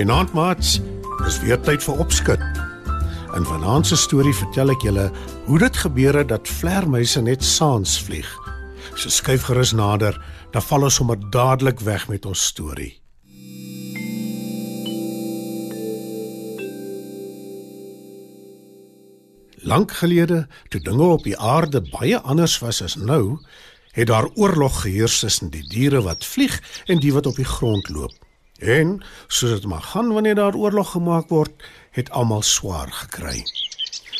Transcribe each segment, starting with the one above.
Goeienaand maats. Dis weer tyd vir opskud. In vanaand se storie vertel ek julle hoe dit gebeur het dat vlermuise net saans vlieg. So skuif gerus nader, dan val ons sommer dadelik weg met ons storie. Lank gelede, toe dinge op die aarde baie anders was as nou, het daar oorlog geheers tussen die diere wat vlieg en die wat op die grond loop. En soos dit maar gaan wanneer daar oorlog gemaak word, het almal swaar gekry.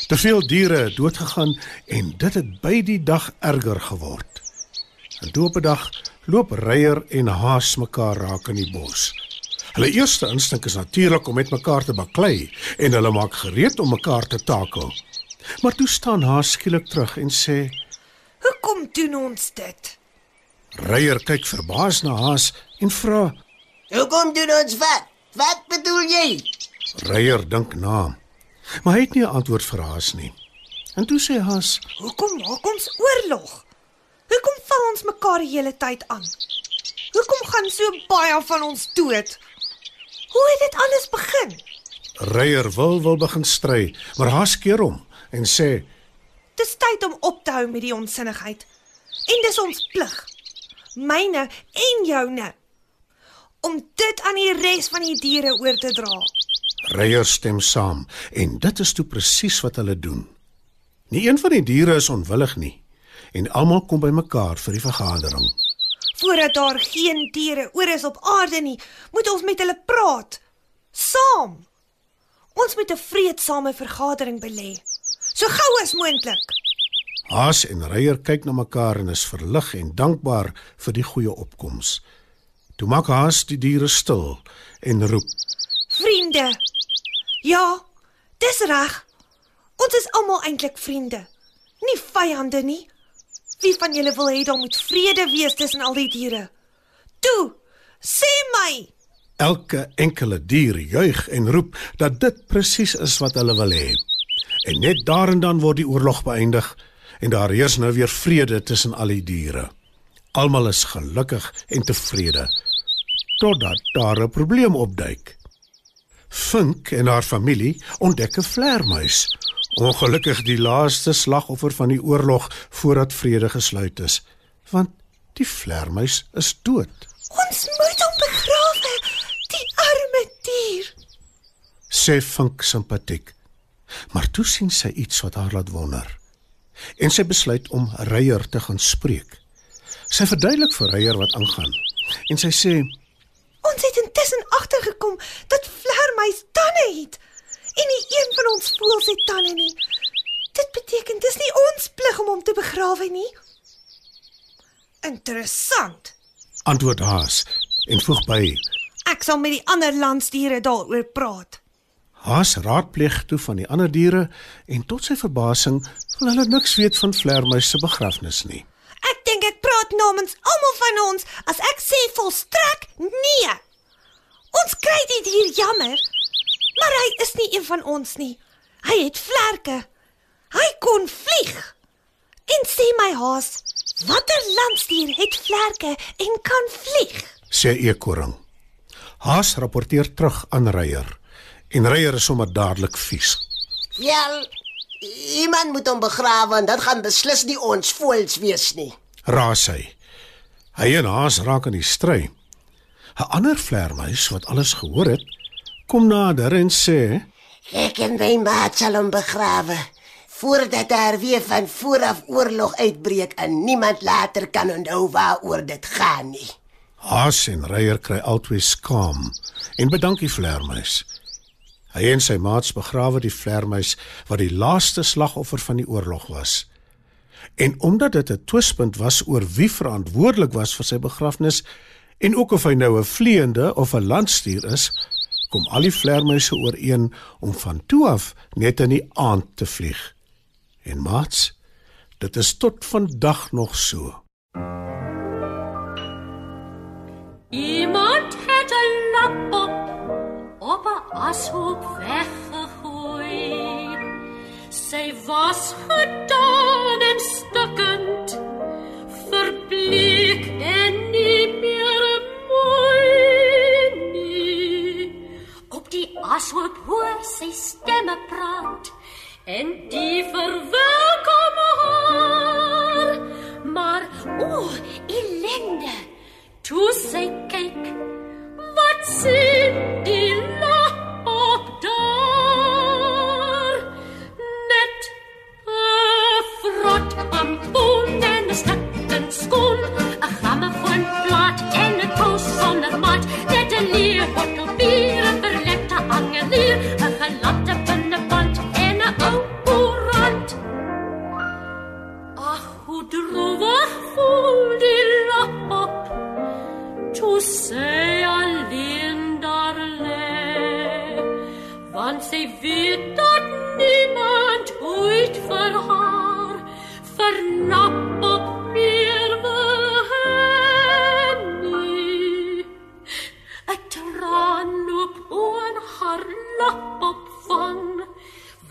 Te veel diere het doodgegaan en dit het by die dag erger geword. En toe op 'n dag loop reier en haas mekaar raak in die bos. Hulle eerste instink is natuurlik om met mekaar te baklei en hulle maak gereed om mekaar te takel. Maar toe staan haas skielik terug en sê: Hoekom doen ons dit? Reier kyk verbaas na haas en vra: Hoekom doen ons wat? Wat bedoel jy? Reier dink na. Maar hy het nie 'n antwoord vir haas nie. En toe sê haas: Hoekom maak ons oorlog? Hoekom val ons mekaar die hele tyd aan? Hoekom gaan so baie van ons dood? Hoe het dit alles begin? Reier wil wil begin stry, maar haas keer hom en sê: Dis tyd om op te hou met die onsinnigheid. En dis ons plig. Myne en joune. Om dit aan die res van die diere oor te dra. Reier stem saam en dit is toe presies wat hulle doen. Nie een van die diere is onwillig nie en almal kom bymekaar vir die vergadering. Voordat daar geen diere oor is op aarde nie, moet ons met hulle praat. Saam. Ons moet 'n vreedsame vergadering belê. So gou as moontlik. Haas en Reier kyk na mekaar en is verlig en dankbaar vir die goeie opkoms. Toe maak Haas die diere stil en roep: Vriende. Ja, dis reg. Ons is almal eintlik vriende. Nie vyande nie. Wie van julle wil hê daar moet vrede wees tussen al die diere? Toe, sê my. Elke enkele dier juig en roep dat dit presies is wat hulle wil hê. En net daar en dan word die oorlog beëindig en daar heers nou weer vrede tussen al die diere. Almal is gelukkig en tevrede totdat daar 'n probleem opduik. Fink en haar familie ontdek 'n vlermuis. Ongelukkig die laaste slagoffer van die oorlog voordat vrede gesluit is, want die vlermuis is dood. Ons moet hom begrawe, die arme dier. Sê Fink simpatiek. Maar toe sien sy iets wat haar laat wonder. En sy besluit om Reier te gaan spreek. Sy verduidelik vir Reier wat aangaan. En sy sê: Ons het intussen agtergekom dat vlermuis tande het. En nie een van ons voels het tande nie. Dit beteken dis nie ons plig om hom te begrawe nie. Interessant. Antwoord Haas en voeg by: Ek sal met die ander landsdiere daaroor praat. Haas raadpleeg toe van die ander diere en tot sy verbasing wil hulle niks weet van vlermuis se begrafnis nie. Ek dink ek praat namens almal van ons as ek sê volstrek nee. Ons kry die dier jammer, maar hy is nie een van ons nie. Hy het vlerke. Hy kon vlieg. En sê my haas, watter landsdier het vlerke en kan vlieg? Sê eekoring. Haas rapporteer terug aan Reier en Reier is sommer dadelik vies. Wel, iemand moet hom begrawe en dit gaan beslis nie ons voels wees nie. Raas hy. Hy en Haas raak in die stry. 'n Ander vlermuis wat alles gehoor het, kom nader en sê: Ek en my maat sal hom begrawe voordat daar weer van vooraf oorlog uitbreek en niemand later kan onthou waaroor dit gaan nie. Haas en Reier kry albei skaam en bedank die vlermuis. Hy en sy maats begrawe die vlermuis wat die laaste slagoffer van die oorlog was. En omdat dit 'n twispunt was oor wie verantwoordelik was vir sy begrafnis, En ook of hy nou 'n vleiende of 'n landstuur is, kom al die vlermuise ooreen om van toe af net in die aand te vlieg. En maats, dit is tot vandag nog so. Iemand het 'n lap op op 'n ashoop weggegooi. Sy was gedaan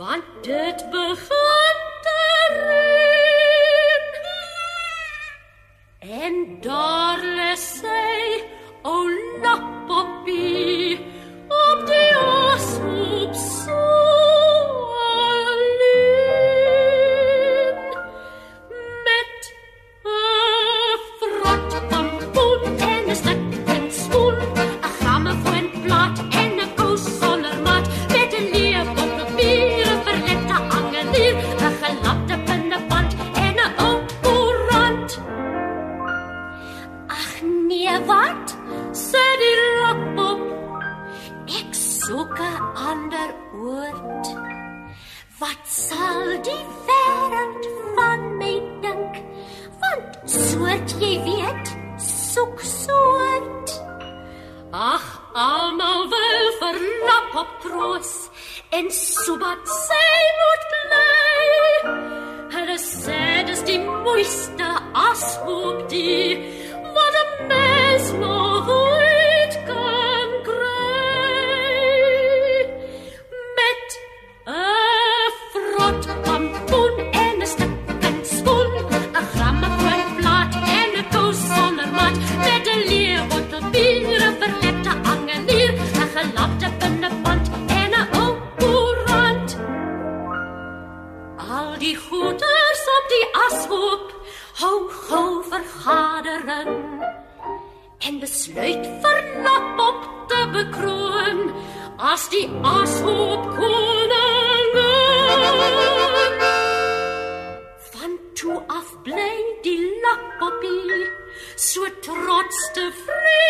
want dit begin wat? Sê die lapop. Ek soek 'n ander oord. Wat sal die wêreld van my dink? Want soort jy weet, soek soort. Ag, almal wil vir lapop troos en sobat sy moet bly. Hulle sê dis die mooiste ashoop die die goeders op die ashoop hou gou vergadering en besluit vir Lapop te bekroon as die ashoop koningin. Van toe af bly die Lapoppie so trots tevrede daar